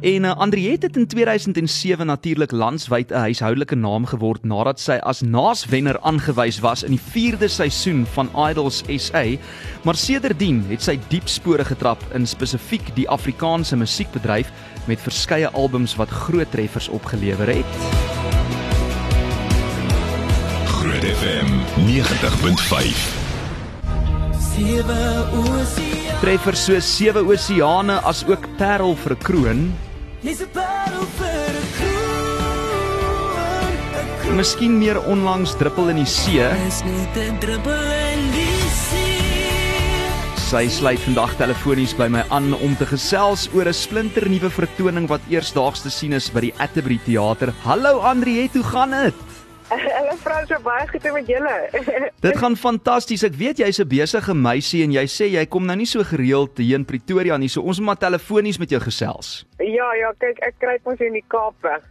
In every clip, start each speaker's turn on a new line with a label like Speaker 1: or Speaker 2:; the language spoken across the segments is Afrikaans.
Speaker 1: En uh, Andriette het in 2007 natuurlik landwyd 'n huishoudelike naam geword nadat sy as naaswenner aangewys was in die 4de seisoen van Idols SA, maar sedertdien het sy diep spore getrap in spesifiek die Afrikaanse musiekbedryf met verskeie albums wat groot treffers opgelewer het.
Speaker 2: Groot FM 90.5
Speaker 1: Treffers so sewe oseane as ook Parel vir 'n kroon.
Speaker 3: Dis 'n parel vir 'n kroon.
Speaker 1: Miskien meer onlangs druppel in die see.
Speaker 3: Is net 'n druppel in die see.
Speaker 1: Sy sluit vandag telefonies by my aan om te gesels oor 'n splinternuwe vertoning wat eersdaags te sien is by die Atterbury Theater. Hallo Andriet, hoe gaan dit?
Speaker 4: Hallo so baie goed met julle.
Speaker 1: Dit gaan fantasties. Ek weet jy's 'n besige meisie en jy sê jy kom nou nie so gereeld hier in Pretoria nie. So ons moet maar telefonies met jou gesels.
Speaker 4: ja, ja, kyk, ek kry mos in die Kaap weg.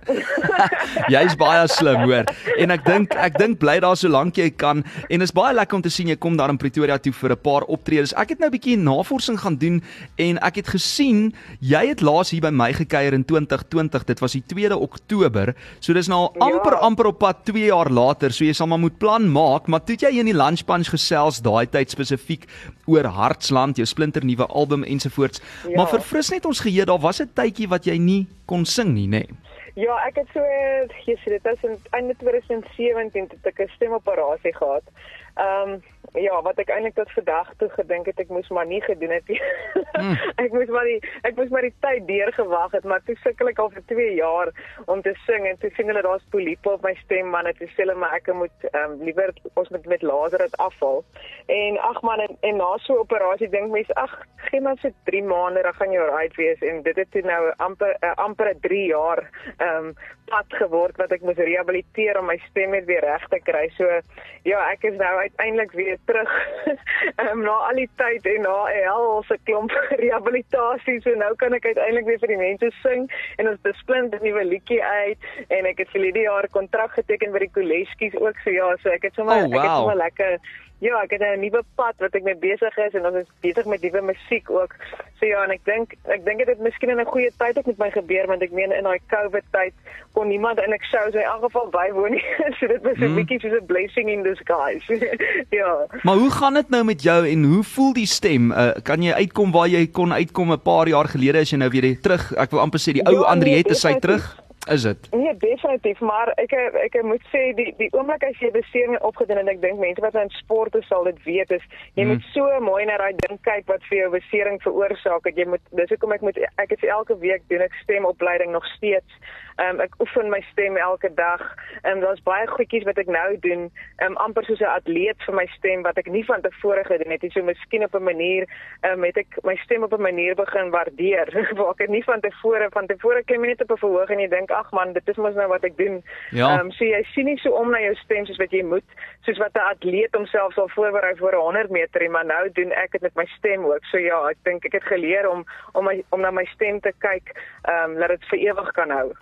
Speaker 1: Jy's baie slim, hoor. En ek dink ek dink bly daar so lank jy kan en is baie lekker om te sien jy kom daar in Pretoria toe vir 'n paar optredes. Ek het nou 'n bietjie navorsing gaan doen en ek het gesien jy het laas hier by my gekuier in 2020. Dit was die 2de Oktober. So dis nou al amper
Speaker 4: Ja.
Speaker 1: amper op pad 2 jaar later. So jy sal maar moet plan maak, maar toe jy in die lunch punch gesels daai tyd spesifiek oor Hartsland, jou splinternuwe album ensovoorts.
Speaker 4: Ja.
Speaker 1: Maar verfris net ons geheue, daar was 'n tydjie wat jy nie kon sing nie, nê? Nee.
Speaker 4: Ja, ek het so Jesus, dit was in einde 2017 het ek 'n stemoperasie gehad. Ehm um, ja, wat ek eintlik tot vandag toe gedink het ek moes maar nie gedoen het nie.
Speaker 1: Mm.
Speaker 4: ek moes maar die ek moes maar die tyd deurgewag het, maar toe sukkel ek al vir 2 jaar om te sing en toe sien hulle daar's poliepe op my stem man, en toe sê hulle maar ek moet ehm um, liewer ons moet met laser dit afhaal. En ag man en, en na so 'n operasie dink mense ag gee maar so 3 maande dan gaan jy alright wees en dit het toe nou amper uh, amper 3 jaar ehm um, pad geword wat ek moes rehabiliteer om my stem weer reg te kry. So ja, ek is nou uiteindelik weer terug um, na al die tyd en na 'n helse klomp rehabilitasie. So nou kan ek uiteindelik weer vir die mense sing en ons besplint 'n nuwe liedjie uit en ek het vir hierdie jaar 'n kontrak geteken by die Koleskies ook. So ja, so ek het sommer
Speaker 1: Oh,
Speaker 4: ek het
Speaker 1: wow.
Speaker 4: sommer lekker Ja, ek het nou 'n nuwe pad wat ek mee besig is en ons is besig met nuwe musiek ook. So ja, en ek dink ek dink dit het miskien in 'n goeie tyd ook met my gebeur want ek meen in daai COVID tyd kon niemand eintlik shows in elk geval bywoon nie. so dit was 'n
Speaker 1: Hmm.
Speaker 4: bietjie soos 'n blessing in disguise. ja.
Speaker 1: Maar hoe gaan dit nou met jou en hoe voel die stem? Uh, kan jy uitkom waar jy kon uitkom 'n paar jaar gelede as jy nou weer terug? Ek wil amper sê die ou
Speaker 4: Ja, nee,
Speaker 1: Andriette is sy terug. Is dit?
Speaker 4: Nee, definitief, maar ek ek moet sê die die oomblik as jy besering opgedoen en ek dink mense wat aan sport is sal dit weet is jy
Speaker 1: Mm.
Speaker 4: moet so mooi na daai ding kyk wat vir jou besering veroorsaak het. Jy moet dis hoekom ek moet ek het elke week doen ek stemopleiding nog steeds. Um, ek oefen my stem elke dag. En um, daar's baie goedjies wat ek nou doen, um, amper soos 'n atleet vir my stem wat ek nie van tevore gedoen het nie. So miskien op 'n manier um, het ek my stem op 'n manier begin waardeer waar ek dit nie van tevore van tevore klim jy net op 'n verhoog en jy dink ag man, dit is mos nou wat ek doen.
Speaker 1: Ja.
Speaker 4: Um, so jy sien nie so om na jou stem soos wat jy moet, soos wat 'n atleet homself sal voorberei vir 'n 100 meter, maar nou doen ek dit met my stem ook. So ja, ek dink ek het geleer om om my om na my stem te kyk, ehm um, dat dit vir ewig kan hou.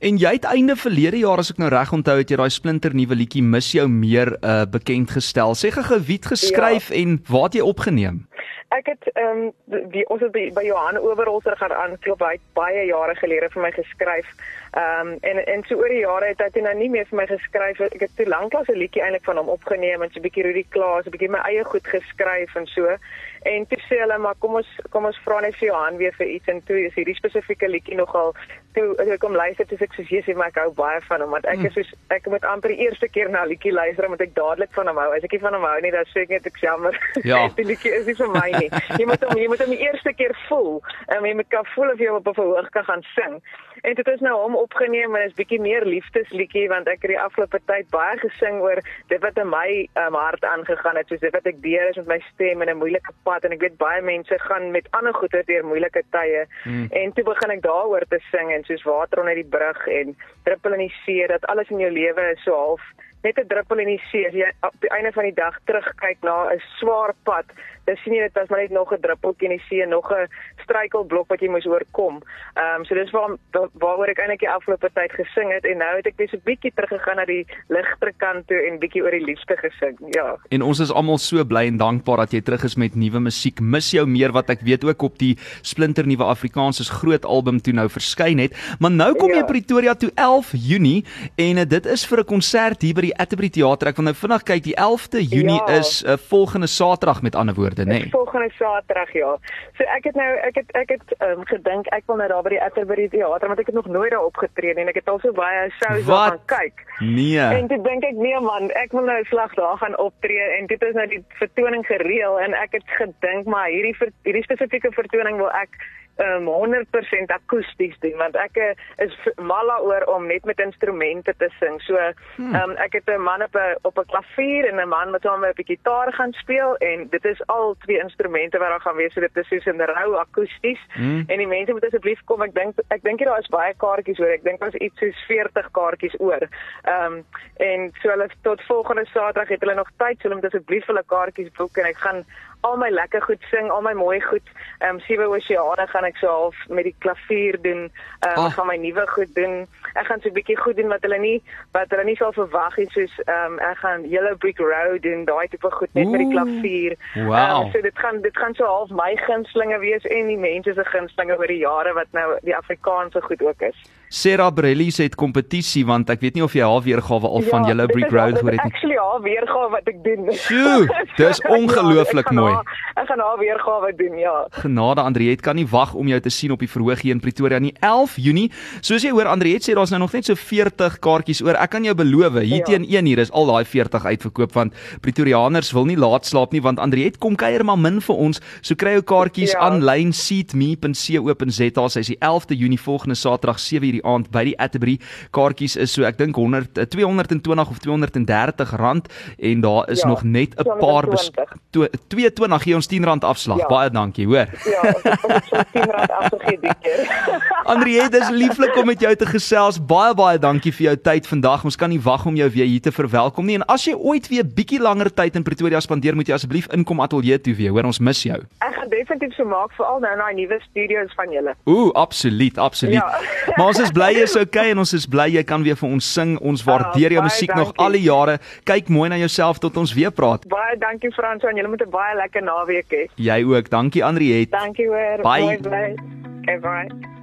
Speaker 1: En jy het einde verlede jaar as ek nou reg onthou het jy daai splinter nuwe liedjie Mis jou meer uh, bekend gestel. Sê gou wie het geskryf ja. en waar het jy opgeneem?
Speaker 4: Ek het ehm um, die ons het by, by Johan Oberholzer gaan aanklop. Hy baie jare gelede vir my geskryf. Ehm um, en en so oor die jare het hy toe nou nie meer vir my geskryf. Ek het toe lanklaas 'n liedjie eintlik van hom opgeneem en so 'n bietjie Rudy Klaas, 'n bietjie my eie goed geskryf en so. En toe sê hulle maar kom ons kom ons vra net vir Johan weer vir iets en toe is hierdie spesifieke liedjie nogal toe as ek kom luister sê ek soos Jesus, maar ek hou baie van hom want ek is soos ek moet amper die eerste keer na 'n liedjie luister omdat ek dadelik van hom hou. As ek nie van hom hou nie, dan sê ek net ek jammer.
Speaker 1: Ja.
Speaker 4: die liedjie is nie vir my nie. Jy moet hom jy moet hom die eerste keer voel. En jy moet kan voel of jy op 'n verhoog kan gaan sing. En dit is nou hom opgeneem en is bietjie meer liefdesliedjie want ek het die afgelope tyd baie gesing oor dit wat in my um, hart aangegaan het, soos dit wat ek deur is met my stem en 'n moeilike pad en ek weet baie mense gaan met ander goeie deur moeilike tye.
Speaker 1: Mm.
Speaker 4: En toe begin ek daaroor te sing en soos water onder die brug en druppel in die see dat alles in jou lewe is so half net 'n druppel in die see as jy op die einde van die dag terugkyk na 'n swaar pad dan sien jy dit as maar net nog 'n druppeltjie in die see nog 'n struikelblok wat jy moes oorkom. Ehm um, so dis waar waaroor ek eintlik die afgelope tyd gesing het en nou het ek net so 'n bietjie teruggegaan na die ligter kant toe en bietjie oor die liefde gesing. Ja.
Speaker 1: En ons is almal so bly en dankbaar dat jy terug is met nuwe musiek. Mis jou meer wat ek weet ook op die splinter nuwe Afrikaanse groot album toe nou verskyn het. Maar nou kom jy
Speaker 4: Ja.
Speaker 1: Pretoria toe 11 Junie en uh, dit is vir 'n konsert hier by die Atterbury Theater. Ek wil nou vinnig kyk, die 11de Junie
Speaker 4: Ja.
Speaker 1: is 'n uh, volgende Saterdag met ander woorde, nê? Nee.
Speaker 4: Volgende Saterdag ja. So ek het nou ek het ek het um, gedink ek wil nou daar by die Atterbury Theater want ek het nog nooit daar opgetree nie en ek het al so baie shows daar gaan kyk.
Speaker 1: Nee.
Speaker 4: En toe dink ek nee man, ek wil nou slag daar gaan optree en dit is nou die vertoning gereël en ek het gedink maar hierdie hierdie spesifieke vertoning wil ek um, 100% akoesties doen want ek eh, is mal daaroor om net met instrumente te sing. So
Speaker 1: Hmm.
Speaker 4: um, ek het 'n man op 'n op 'n klavier en 'n man wat saam met 'n gitaar gaan speel en dit is al twee instrumente wat daar gaan wees. So dit is soos 'n rou akoesties
Speaker 1: Hmm.
Speaker 4: en die mense moet asseblief kom. Ek dink ek dink nie daar is baie kaartjies oor. Ek dink daar's iets soos 40 kaartjies oor. Ehm um, en so hulle tot volgende Saterdag het hulle nog tyd, so hulle moet asseblief hulle kaartjies boek en ek gaan al my lekker goed sing, al my mooi goed. Ehm um, Sewe Oseane gaan ek so half met die klavier doen. Ehm um,
Speaker 1: Ah.
Speaker 4: gaan my nuwe goed doen. Ek gaan so 'n bietjie goed doen wat hulle nie wat hulle nie sal verwag nie, soos ehm um, ek gaan Yellow Brick Road doen, daai tipe goed net met die klavier.
Speaker 1: Wow.
Speaker 4: Ehm, so dit gaan dit gaan so half my gunstelinge wees en die mense se gunstelinge oor die jare wat nou die Afrikaanse goed ook is.
Speaker 1: Sarah Brellies het kompetisie want ek weet nie of jy haar weergawe al van Yellow Brick Road gehoor het nie.
Speaker 4: Actually haar weergawe wat ek doen.
Speaker 1: Sjoe, dis
Speaker 4: Ja,
Speaker 1: ongelooflik
Speaker 4: gaan
Speaker 1: mooi.
Speaker 4: haar- Ek gaan haar weergawe doen, ja.
Speaker 1: Genade Andriet kan nie wag om jou te sien op die verhoog hier in Pretoria nie 11 Junie. Soos jy hoor Andriet sê daar's nou nog net so 40 kaartjies oor. Ek kan jou beloof, hier
Speaker 4: Ja.
Speaker 1: teen 1 uur is al daai 40 uitverkoop want Pretoriaaners wil nie laat slaap nie want Andriet kom kuier maar min vir ons. So kry jou kaartjies
Speaker 4: Ja.
Speaker 1: aanlyn seatme.co.za. Sy is die 11de Junie volgende Saterdag 7:00 die aand by die Atterbury. Kaartjies is so ek dink 100 eh, 220 of 230 rand en daar is
Speaker 4: Ja,
Speaker 1: nog net 'n paar bes-
Speaker 4: 220.
Speaker 1: to- 220 gee ons 10 rand afslag.
Speaker 4: Ja.
Speaker 1: Baie dankie, hoor.
Speaker 4: Ja, ons het ons het so 10 rand afgegee die keer.
Speaker 1: Andriet, dis lieflik om met jou te gesels. Baie baie dankie vir jou tyd vandag. Ons kan nie wag om jou weer hier te verwelkom nie. En as jy ooit weer bietjie langer tyd in Pretoria spandeer, moet jy asseblief inkom ateljee toe weer. Hoor, ons mis jou.
Speaker 4: Ek gaan definitief so maak veral nou na die nuwe studios van julle.
Speaker 1: Ooh, absoluut, absoluut.
Speaker 4: Ja.
Speaker 1: Maar ons is bly jy's okay en ons is bly jy kan weer vir ons sing. Ons waardeer jou
Speaker 4: baie
Speaker 1: musiek nog
Speaker 4: dankie.
Speaker 1: al die jare. Kyk mooi na jouself tot ons weer praat.
Speaker 4: Baie dankie Frans en julle moet 'n baie lekker naweek hê.
Speaker 1: Jy ook. Dankie Andriet.
Speaker 4: Dankie hoor.
Speaker 1: Bye.
Speaker 4: Mooi bly. Okay, bye.